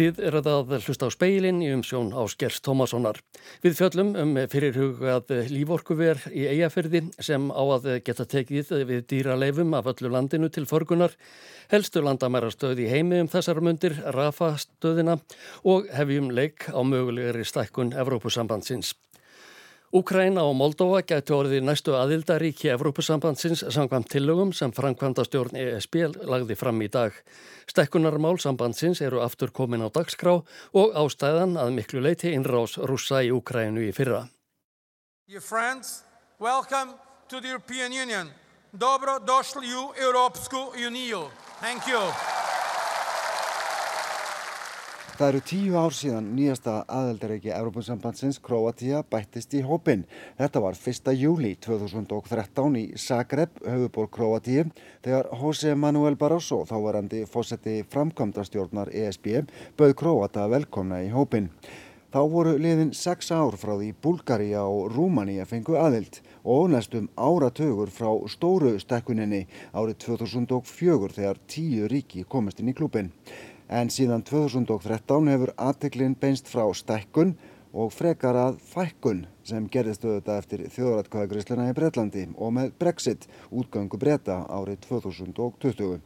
Þið er að hlusta á speilin í umsjón Áskers Tómassonar. Við fjöllum um fyrirhugað líforkuver í eigafyrði sem á að geta tekið við dýraleifum af öllu landinu til förgunar, helstu landamærastöð í heimi um þessar mundir, Rafa stöðina og hefjum leik á mögulegri stækkun Evrópusambandsins. Úkræna og Moldova gæti orðið næstu aðildaríki Evrópusambandsins samkvæmt tillögum sem framkvæmda stjórn ESB lagði fram í dag. Stekkunarmál sambandsins eru aftur komin á dagskrá og ástæðan að miklu leiti innrás rúsa í Úkrænu í fyrra. Friends, welcome to the European Union. Dobro došli u Europsku uniju. Thank you. Það eru tíu ár síðan nýjasta aðeldareiki Európa-sambandsins Kroatia bættist í hópin. Þetta var 1. júli 2013 í Zagreb, höfuborg Kroatíu, þegar José Manuel Barroso, þávarandi fósetti framkvæmdastjórnar ESB, bauð Kroata velkomna í hópin. Þá voru liðin sex ár frá því Búlgaria og Rúmaníja fengu aðild og næstum áratögur frá stóru stekkuninni árið 2004 þegar tíu ríki komist inn í klúpin en síðan 2013 hefur aðteklinn beinst frá stekkun og frekar að fækkun sem gerðist auðvitað eftir þjóðratkvæðagriðsluna í Breitlandi og með Brexit útgöngu breyta árið 2020.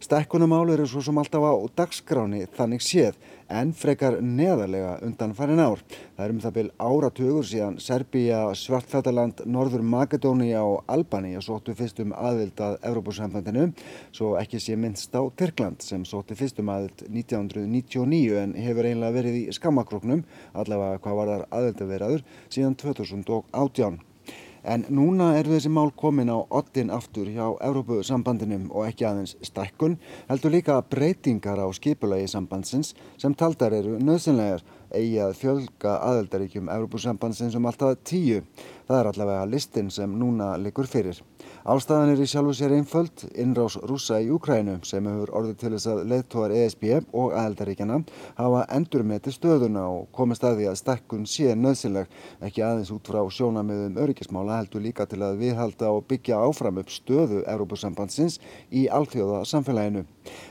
Stekkunumál eru svo sem alltaf á dagskráni þannig séð en frekar neðarlega undan farin ár. Það er um það byrj áratugur síðan Serbíja, Svartfættaland, Norður Makedónia og Albaníja sóttu fyrstum aðvild að Evrópussambandinu svo ekki sé minnst á Tyrkland sem sóttu fyrstum aðvild 1999 en hefur einlega verið í skammakróknum allavega hvað var þar aðvildaveiraður síðan 2018. En núna er þessi mál komin á ottin aftur hjá Evrópusambandinum og ekki aðeins stækkun, heldur líka breytingar á skipulagi sambandsins sem taldar eru nöðsynlegar eigi að fjölga aðeldaríkjum Evrópusambandsins um alltaf tíu. Það er allavega listin sem núna likur fyrir. Ástæðan er í sjálfu sér einföld innrás rúsa í Úkrænu sem hefur orðið til þess að leðtóar ESB og aðeldaríkjana hafa endur með til stöðuna og komist að því að stekkun sé nöðsynleg ekki aðeins út frá sjónamiðum öryggismála heldur líka til að viðhalda og byggja áfram upp stöðu Európusambandsins í alþjóða samfélaginu.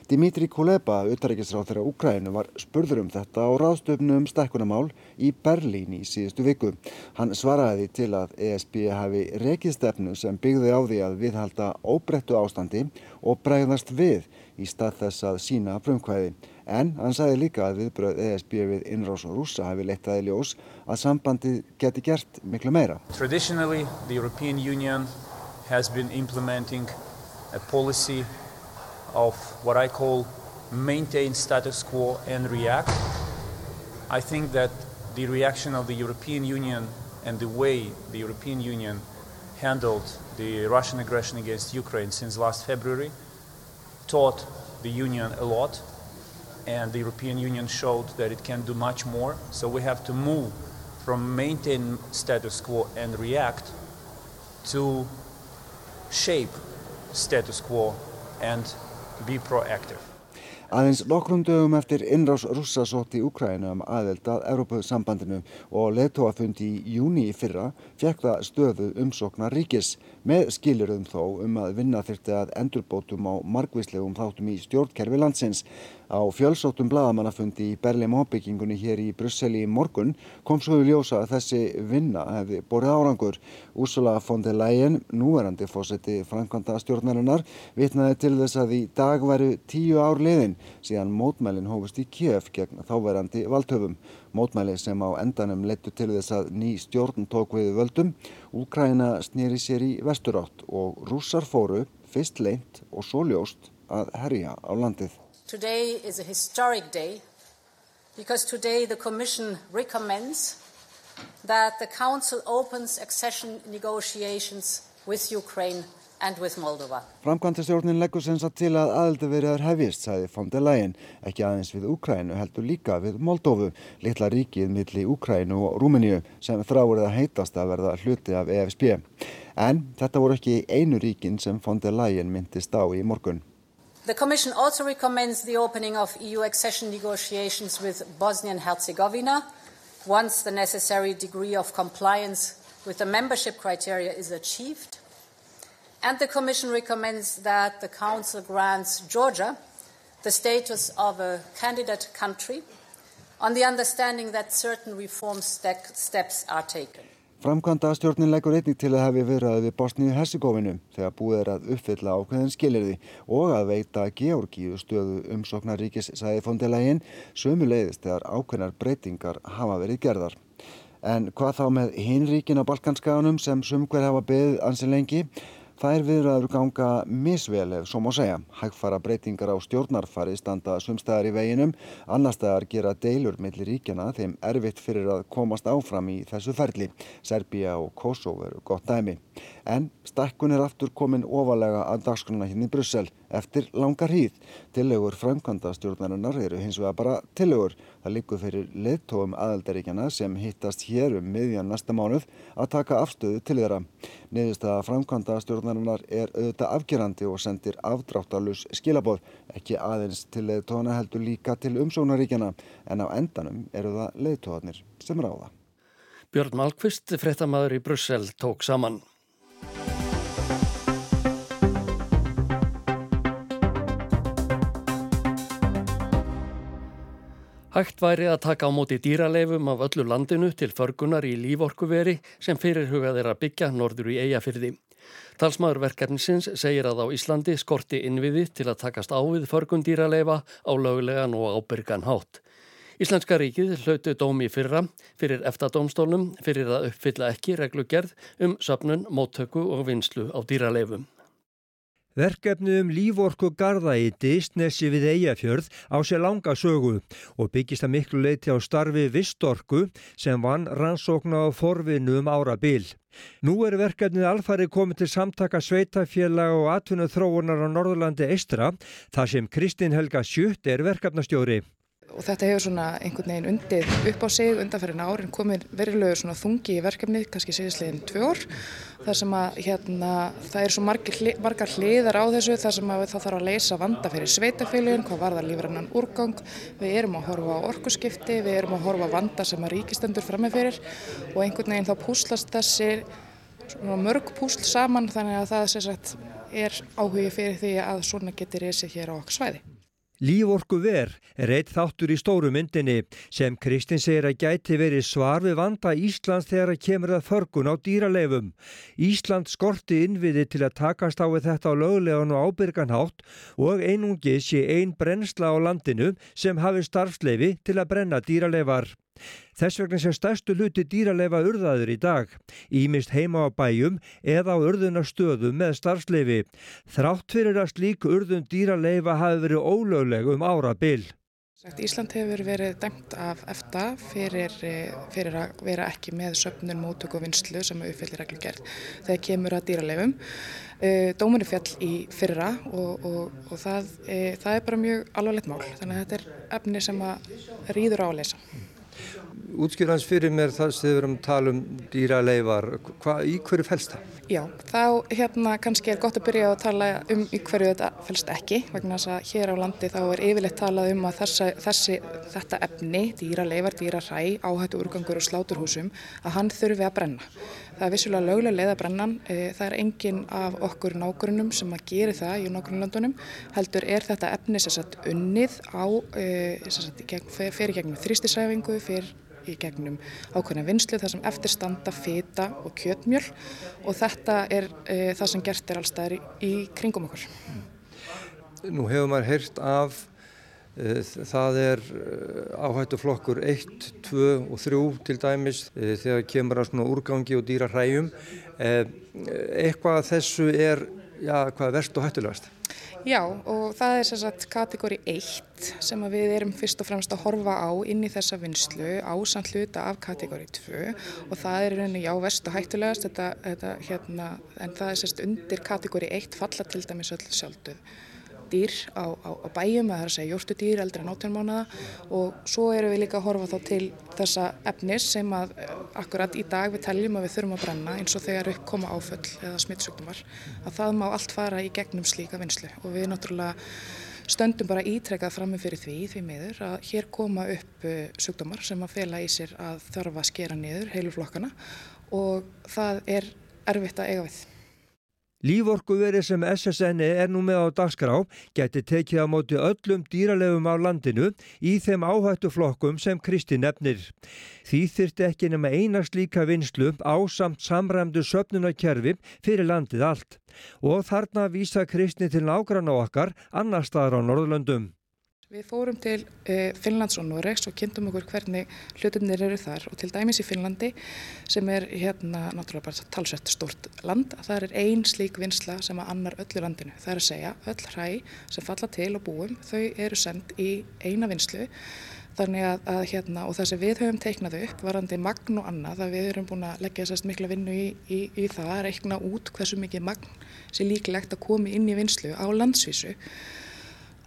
Dimitri Kuleba, utarrikisráð þeirra Úkrænu, var spurður um þetta á ráðstöfnu um stekkunamál í Berlín í síðustu viku. Hann svaraði til að ESB hafi rekistefnu sem byggði á því að viðhalda óbrettu ástandi og bregðast við í stað þess að sína frumkvæði. En hann sagði líka að viðbröð ESB við innrás og rúsa hafi leittaði ljós að sambandi geti gert miklu meira. Traditionally, the European Union has been implementing a policy of what I call maintain status quo and react. I think that the reaction of the European Union and the way the European Union handled the Russian aggression against Ukraine since last February taught the Union a lot, and the European Union showed that it can do much more. So we have to move from maintain status quo and react to shape status quo and be proactive. Aðeins nokkrum dögum eftir innrás rússa sótt í Úkræna um aðeld að Európa-sambandinu og leðtóafundi í júni í fyrra fekk það stöðu umsokna ríkis með skilurðum þó um að vinna þyrti að endurbótum á margvíslegum þáttum í stjórnkerfi landsins. Á fjölsóttum bladamannafundi í Berlin-móbyggingunni hér í Brusseli í morgun kom svo í ljósa að þessi vinna hefði borðið árangur. Úrsula von der Leyen, núverandi fósetti framkvæmda stjórnarinnar, vitnaði til þess að í dag væru tíu ár liðin síðan mótmælinn hófust í Kiev gegn þáverandi valdhöfum. Mótmæli sem á endanum leittu til þess að ný stjórn tók við völdum. Úkraina snýri sér í vesturátt og rússar fóru, fyrst leint og svo ljóst að herja á landið. Today is a historic day because today the Commission recommends that the Council opens accession negotiations with Ukraine. Framkvæmtastjórnin leggur sem sagt til að aðeldaveriðar hefjist, sagði von der Leyen, ekki aðeins við Úkrænu heldur líka við Moldófu, litla ríkið milli Úkrænu og Rúmeníu sem þráur að heitast að verða hluti af EFSB. En þetta voru ekki einu ríkin sem von der Leyen myndist á í morgun. The Commission also recommends the opening of EU accession negotiations with Bosnia and Herzegovina once the necessary degree of compliance with the membership criteria is achieved. And the Commission recommends that the Council grants Georgia the status of a candidate country on the understanding that certain reform steps are taken. Framkvæmda stjórnin leggur einnig til að hafi viðraði við Bosníu Hersigófinu þegar búið er að uppfylla ákveðin skilirði og að veita Georgíu stöðu umsóknaríkis sæði fóndilegin sömu leiðist þegar ákveðnar breytingar hafa verið gerðar. En hvað þá með hinríkin á Balkanskaganum sem sumkver hafa beðið ansi lengi? Þær viðræður ganga misvel ef svo má segja. Hægfara breytingar á stjórnarfari standa sumstæðar í veginum, annar stæðar gera deilur millir ríkjana þeim erfitt fyrir að komast áfram í þessu ferli. Serbia og Kosovo eru gott dæmi. En stakkun er aftur komin ofalega að dagskrona hérna í Brussel eftir langar hýð. Tillegur framkvæmda stjórnarinnar eru hins vegar bara tillegur. Það líkur fyrir leittóum aðaldaríkjana sem hittast hér um miðjan næsta mánuð að taka afstöðu til þeirra. Niðurstaða framkvæmda stjórnarinnar er auðvitað afgerandi og sendir afdráttalus skilaboð, ekki aðeins til leittóana heldur líka til umsónaríkjana en á endanum eru það leittóanir sem ráða. Björn Malkvist, frettamæður í Brussel, tók saman. Hægt væri að taka á móti dýraleifum af öllu landinu til förgunar í líforkuveri sem fyrirhugað er að byggja norður í eigafyrði. Talsmaður verkefnisins segir að á Íslandi skorti innviði til að takast á við förgun dýraleifa á lögulegan og ábyrgan hátt. Íslenska ríkið hlautu dómi fyrra fyrir eftadómstólum fyrir að uppfylla ekki reglugerð um söpnun, móttöku og vinslu á dýraleifum. Verkefni um líforku garda í Disnesi við Eyjafjörð á sér langa sögu og byggist að miklu leiti á starfi Vistorku sem vann rannsókna á forvinu um ára bil. Nú er verkefnið alfari komið til samtaka sveitafélag og atvinnu þróunar á Norðurlandi Eistra þar sem Kristín Helga Sjutt er verkefnastjóri og þetta hefur svona einhvern veginn undið upp á sig undanferðin árin komið svona þungi í verkefni kannski síðastleginn tvö orð þar sem að hérna það er svo margar, margar hliðar á þessu þar sem að það þarf að leysa vanda fyrir sveitafélagin hvað var það lífrannan úrgang. Við erum að horfa á orkuskipti við erum að horfa á vanda sem að ríkistendur frammeferir og einhvern veginn þá púslast þessi mörg púsl saman þannig að það sagt, er áhugi fyrir því að svona getur reysið hér á okkur svæði Líforku ver er eitt þáttur í stóru myndinni sem Kristinn segir að gæti verið svar við vanda Íslands þegar að kemur að förgun á dýraleifum. Ísland skorti innviði til að takast á þetta á lögulegan og ábyrganhátt og einungi sé ein brennsla á landinu sem hafi starfsleifi til að brenna dýraleifar. Þess vegna sé stærstu luti dýraleifa urðaður í dag, ímist heima á bæjum eða á urðunastöðum með starfsleifi. Þrátt fyrir að slík urðun dýraleifa hafi verið ólögleg um ára byll. Ísland hefur verið dæmt af EFTA fyrir, eh, fyrir að vera ekki með söpnun, mótök og vinslu sem uppfyllir reglugjörð þegar kemur að dýraleifum. Eh, Dómurinn fjall í fyrra og, og, og það, e, það er bara mjög alvarlegt mál þannig að þetta er efni sem að rýður á að leysa útskjur hans fyrir mér þar sem við erum að tala um dýraleifar, í hverju fælst það? Já, þá hérna kannski er gott að byrja að tala um í hverju þetta fælst ekki, vegna þess að hér á landi þá er yfirleitt talað um að þessa, þessi, þetta efni, dýraleifar, dýraræ, áhættu úrgangur og sláturhúsum, að hann þurfi að brenna. Það er vissulega lögulega leið að brenna, e, það er enginn af okkur nágrunum sem að gera það í nágrunlandunum, heldur er þetta efni sérsagt unnið á, e, sérsagt, fyrir gegnum þrýstisræfingu, fyrir í gegnum ákveðna vinslu þar sem eftirstanda fita og kjötmjöl og þetta er e, það sem gert er allstaðar í, í kringum okkur. Nú hefur maður heyrt af e, það er e, áhættu flokkur 1, 2 og 3 til dæmis e, þegar kemur að svona úrgangi og dýra hræjum. Eitthvað þessu er, já, hvað er verst og hættulegast? Já og það er sérsagt kategóri 1 sem við erum fyrst og fremst að horfa á inn í þessa vinslu ásand hluta af kategóri 2 og það er rauninni já vest og hættulegast. Þetta, þetta, hérna, en það er sérst undir kategóri 1 falla til dæmis öll sjálfduð dýr á, á, á bæjum, það er að segja jórtudýr 18 mánuða og svo erum við líka að horfa þá til þessa efnis sem að eh, akkurat í dag við teljum að við þurfum að brenna eins og þegar uppkoma áföll eða smittsugtumar að það má allt fara í gegnum slíka vinslu og við náttúrulega stöndum bara ítrekkað frammi fyrir því því miður að hér koma upp eh, sjúkdómar sem að fela í sér að þarfa að skera niður heiluflokkana og það er erfitt að eiga við. Líforkuveri sem SSN er nú með á dagskrá geti tekið á móti öllum dýralegum á landinu í þeim áhættuflokkum sem Kristi nefnir. Því þyrti ekki nema einast líka vinslu á samt samræmdu söpnunarkerfi fyrir landið allt og þarna vísa Kristi til nágrann á okkar annar staðar á Norðlöndum. Við fórum til uh, Finnlands og Noregs og kynntum okkur hvernig hlutunir eru þar. Og til dæmis í Finnlandi sem er hérna náttúrulega bara talsett stort land að það er ein slík vinsla sem að annar öllu landinu. Það er að segja öll hræ sem falla til og búum þau eru sendt í eina vinslu þannig að, að hérna og það sem við höfum teiknað upp varandi magn og annað að við erum búin að leggja þessast mikla vinnu í, í, í það að reikna út hversu mikið magn sé líklegt að komi inn í vinslu á landsvísu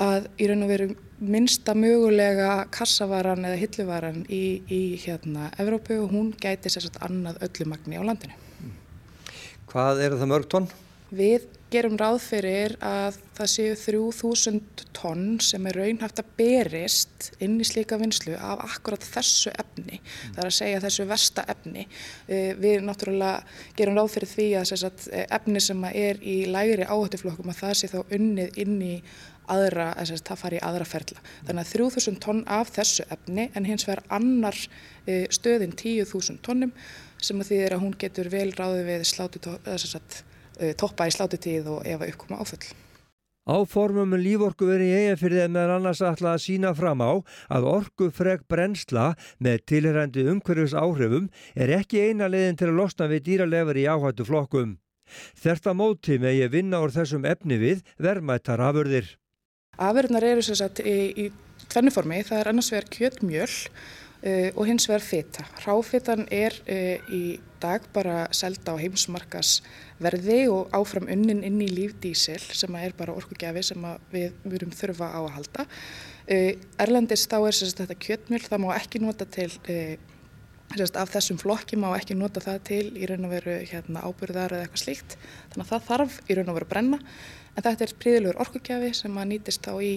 að í raun og veru minnsta mögulega kassavaran eða hilluvaran í, í hérna Evrópu og hún gæti sérstaklega annað öllu magni á landinu. Hvað eru það mörg tonn? Við gerum ráð fyrir að það séu 3000 tonn sem er raunhaft að berist inn í slíka vinslu af akkurat þessu efni. Mm. Það er að segja þessu versta efni. Eh, við náttúrulega gerum ráð fyrir því að sagt, efni sem er í lægri áhættuflokkum að það sé þá unnið inn í aðra, þess að það fari í aðra ferla. Þannig að 3000 tonn af þessu efni en hins vegar annar e, stöðin 10.000 tonnum sem að því er að hún getur vel ráði við slátu, sagt, e, toppa í slátutíð og ef að uppkoma áföll. Áformum líforku verið í eiginfyrðið meðan annars ætla að sína fram á að orkufreg brennsla með tilhærandi umhverjus áhrifum er ekki eina leiðin til að losna við dýralefur í áhættu flokkum. Þetta móti með ég vinna úr þessum efni við verðmættar afurðir. Afurðnar eru sem sagt í, í tvennuformi, það er annars vegar kjötmjöl uh, og hins vegar feta. Ráfetan er uh, í dag bara selda á heimsmarkasverði og áfram unnin inn í lífdísil sem er bara orkugjafi sem við mjögum þurfa á að halda. Uh, Erlendis þá er þetta kjötmjöl, það má ekki nota til af þessum flokki má ekki nota það til í raun og veru hérna, ábyrðar eða eitthvað slíkt. Þannig að það þarf í raun og veru að brenna. En þetta er príðilegur orkugjafi sem að nýtist þá í,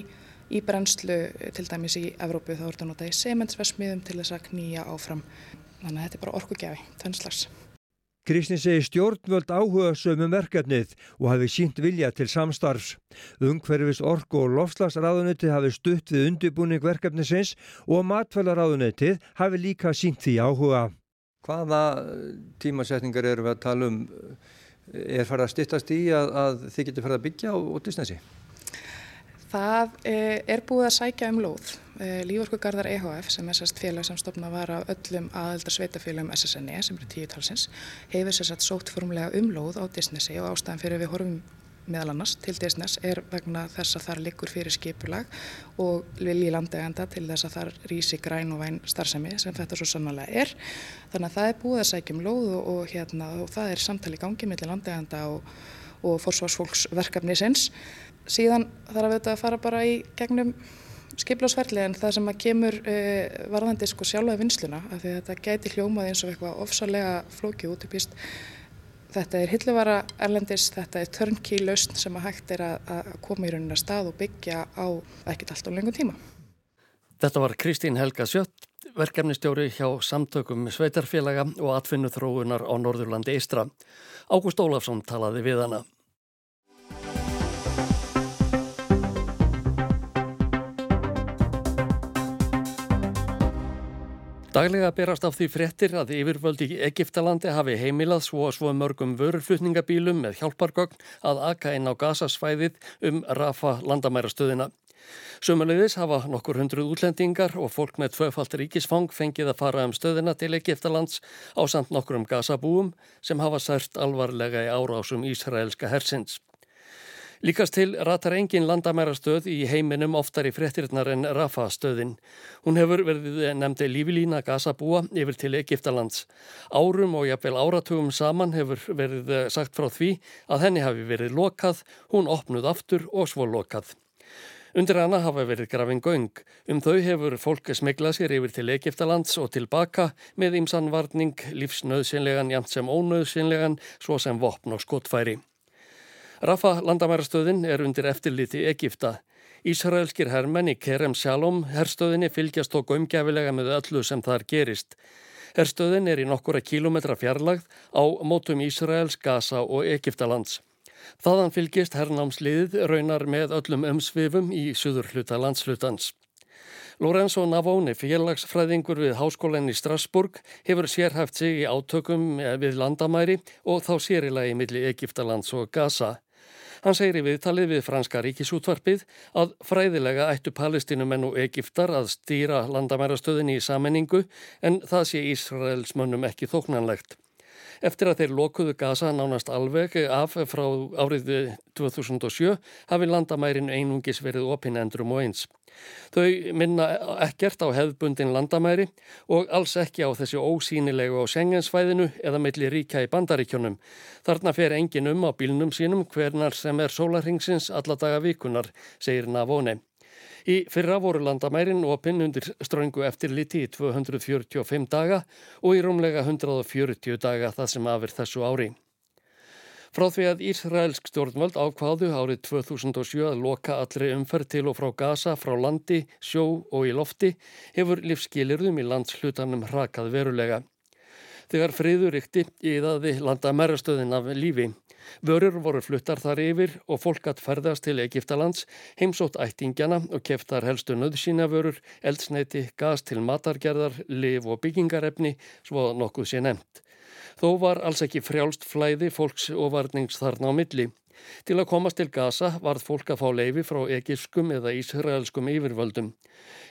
í brennslu til dæmis í Evrópu. Þá er þetta notað í sementsversmiðum til þess að knýja áfram. Þannig að þetta er bara orkugjafi, tönslags Kristinn segi stjórnvöld áhuga sömum verkefnið og hafi sínt vilja til samstarfs. Ungverfis orku og lofslagsraðunitið hafi stutt við undibúning verkefnisins og matfælaráðunitið hafi líka sínt því áhuga. Hvaða tímasetningar eru við að tala um? Er farið að stittast í að, að þið getur farið að byggja á Disneysi? Það eh, er búið að sækja um lóð. Eh, Líforkugarðar EHF sem sérst félag sem stopna var af öllum aðeldar sveitafélagum SSNE sem eru tíu talsins hefur sérst sótt formlega um lóð á Disneysi og ástæðan fyrir við horfum meðal annars til Disneys er vegna þess að þar liggur fyrir skipulag og vilji landeganda til þess að þar rýsi græn og væn starfsemi sem þetta svo sannlega er. Þannig að það er búið að sækjum lóð og, og, hérna, og það er samtali gangi millir landeganda og, og forsvarsfólksverkefni sinns. Síðan þarf þetta að fara bara í gegnum skiplásferðli en það sem að kemur uh, varðandi sko sjálfa vinsluna af því að þetta gæti hljómað eins og eitthvað ofsalega flóki út í píst Þetta er hilluvara erlendis, þetta er turnkey lausn sem að hægt er að, að koma í rauninna stað og byggja á ekkert allt á lengum tíma. Þetta var Kristín Helga Sjött, verkefnistjóri hjá samtökum Sveitarfélaga og atfinnu þróunar á Norðurlandi Eistra. Ágúst Ólafsson talaði við hana. Daglega berast af því frettir að yfirvöldi Egiptalandi hafi heimilað svo og svo mörgum vörurflutningabílum með hjálpargögn að aka inn á gasasvæðið um Rafa landamærastöðina. Sumulegðis hafa nokkur hundruð útlendingar og fólk með tvöfalt ríkisfang fengið að fara um stöðina til Egiptalands á samt nokkur um gasabúum sem hafa sært alvarlega í árásum Ísraelska hersins. Líkast til ratar engin landamærastöð í heiminum oftar í frettirinnar en Rafa stöðin. Hún hefur verið nefndi lífilína gasabúa yfir til Egiptalands. Árum og jafnvel áratugum saman hefur verið sagt frá því að henni hafi verið lokað, hún opnuð aftur og svo lokað. Undir hana hafa verið grafin göng. Um þau hefur fólk smeglað sér yfir til Egiptalands og tilbaka með ímsanvarning, lífsnöðsynlegan jæmt sem ónöðsynlegan, svo sem vopn og skotfæri. Rafa landamærastöðin er undir eftirliti Egipta. Ísraelskir herrmenn í Kerem Shalom herstöðinni fylgjast og gömgjafilega með öllu sem þar gerist. Herstöðin er í nokkura kílometra fjarlagð á mótum Ísraels, Gaza og Egiptalands. Þaðan fylgist herrnámsliðið raunar með öllum umsvifum í suður hluta landslutans. Lorenzo Navone, félagsfræðingur við Háskólan í Strasburg, hefur sérhæft sig í átökum við landamæri og þá sérilagi millir Egiptalands og Gaza. Hann segir í viðtalið við franska ríkisútvarpið að fræðilega ættu palestinumenn og Egiptar að stýra landamærastöðinni í sammenningu en það sé Ísraels mönnum ekki þóknanlegt. Eftir að þeir lokuðu Gaza nánast alveg af frá árið 2007 hafi landamærin einungis verið opinn endrum og eins. Þau minna ekkert á hefðbundin landamæri og alls ekki á þessi ósýnilegu á sengensvæðinu eða meilli ríkja í bandaríkjónum. Þarna fer engin um á bílnum sínum hvernar sem er sólarhingsins alla daga vikunar, segir Navone. Í fyrra voru landamærin opinn undir ströngu eftir liti í 245 daga og í rúmlega 140 daga það sem afir þessu ári. Frá því að Ísraelsk stjórnvöld ákváðu árið 2007 að loka allri umferð til og frá Gaza, frá landi, sjó og í lofti hefur livskilirðum í landslutanum hrakað verulega. Þegar friður ykti íðaði landa merastöðin af lífi. Vörur voru fluttar þar yfir og fólk að ferðast til Egiptalands, heimsótt ættingjana og keftar helstu nöðsínavörur, eldsneiti, gas til matargerðar, liv og byggingarefni, svo nokkuð sé nefnt. Þó var alls ekki frjálst flæði fólks og varnings þarna á milli. Til að komast til Gaza varð fólk að fá leifi frá egifskum eða ísraelskum yfirvöldum.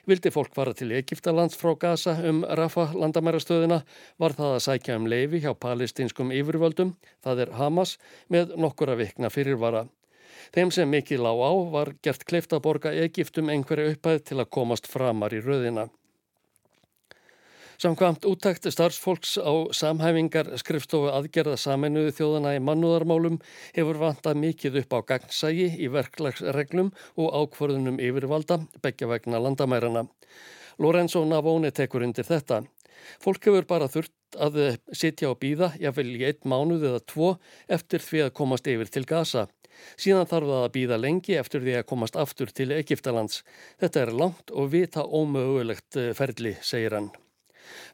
Vildi fólk fara til Egiptalands frá Gaza um Rafa landamærastöðina var það að sækja um leifi hjá palestinskum yfirvöldum, það er Hamas, með nokkura vikna fyrirvara. Þeim sem mikið lág á var gert kleift að borga Egiptum einhverju upphæð til að komast framar í röðina. Samkvæmt úttækt starfsfólks á samhæfingar skrifstofu aðgerða saminuðu þjóðana í mannúðarmálum hefur vantað mikið upp á gangsægi í verklagsreglum og ákvörðunum yfirvalda, begja vegna landamærarna. Lorenzo Navone tekur undir þetta. Fólk hefur bara þurft að sitja og býða, jáfnvel í einn mánuð eða tvo, eftir því að komast yfir til Gaza. Síðan þarf það að býða lengi eftir því að komast aftur til Egiptalands. Þetta er langt og vita ómögulegt eh, ferli, segir hann.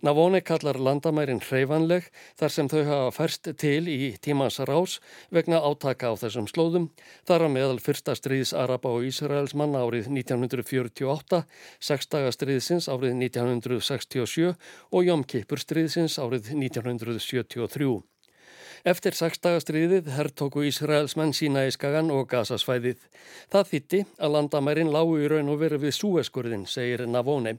Navone kallar landamærin hreyfanleg þar sem þau hafa færst til í tímans rás vegna átaka á þessum slóðum, þar að meðal fyrsta stríðs Araba og Ísraels manna árið 1948, sexdagastriðsins árið 1967 og Jómkipur stríðsins árið 1973. Eftir sexdagastriðið herrtóku Ísraelsmenn sína í skagan og gasasvæðið. Það þýtti að landamærin lágu í raun og veru við súeskurðin, segir Navone.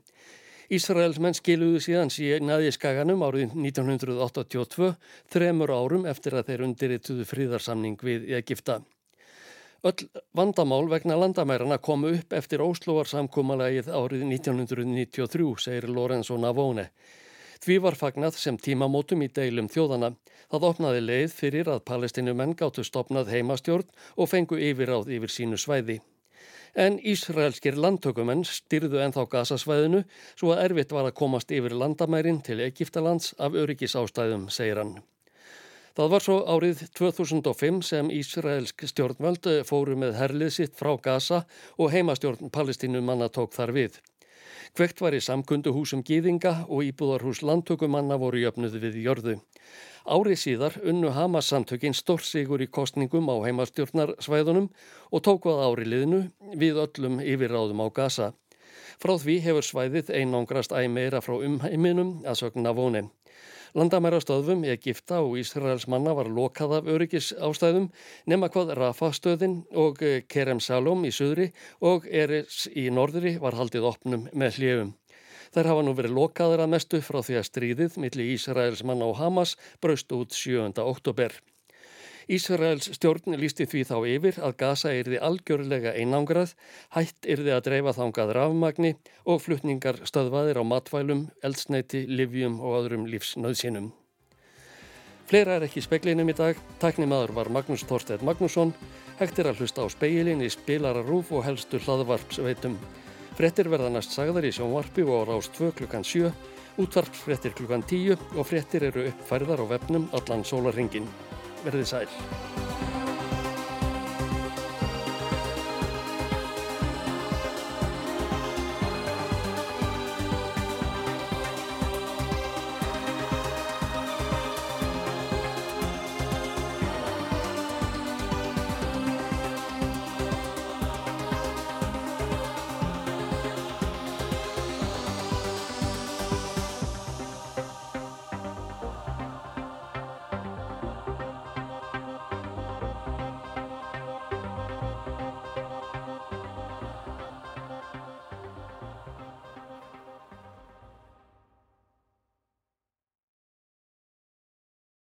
Ísraelsmenn skiluðu síðan sínaði skaganum árið 1982, þremur árum eftir að þeir undirrituðu fríðarsamning við Egipta. Öll vandamál vegna landamærarna komu upp eftir Óslóarsamkúmalagið árið 1993, segir Lorenzo Navone. Því var fagnat sem tímamótum í deilum þjóðana. Það opnaði leið fyrir að palestinumenn gáttu stopnað heimastjórn og fengu yfiráð yfir sínu svæði en Ísraelskir landtökumenn styrðu enþá gasasvæðinu svo að erfitt var að komast yfir landamærin til Egiptalands af öryggisástæðum, segir hann. Það var svo árið 2005 sem Ísraelsk stjórnvöld fóru með herlið sitt frá Gaza og heimastjórn Palestínu manna tók þar við. Kvekt var í samkunduhúsum gýðinga og íbúðarhús landtökumanna voru jöfnuð við jörðu. Árið síðar unnu Hamas samtökinn stórsigur í kostningum á heimastjórnarsvæðunum og tóku að áriliðinu við öllum yfirráðum á Gaza. Frá því hefur svæðið einangrast æg meira frá umheiminum að sögna voni. Landamærastöðum, Egipta og Ísraels manna var lokað af öryggis ástæðum nema hvað Rafa-stöðin og Kerem Salom í söðri og Eres í norðri var haldið opnum með hljefum. Þær hafa nú verið lokaður að mestu frá því að stríðið millir Ísraels manna og Hamas braust út 7. oktober. Ísraels stjórn lísti því þá yfir að Gaza erði algjörlega einangrað, hætt erði að dreifa þangað rafmagni og flutningar stöðvaðir á matvælum, eldsneiti, livjum og öðrum lífsnöðsynum. Fleira er ekki speklinum í dag. Tæknimaður var Magnús Þorstedt Magnússon. Hægt er að hlusta á speilin í spilararúf og helstu hlaðvarpsveitum. Frettir verða næst sagðar í sjónvarpi og á rást 2 klukkan 7, útvarpsfrettir klukkan 10 og frettir eru uppfærðar á vefnum allan sólarringin. Verðið sæl.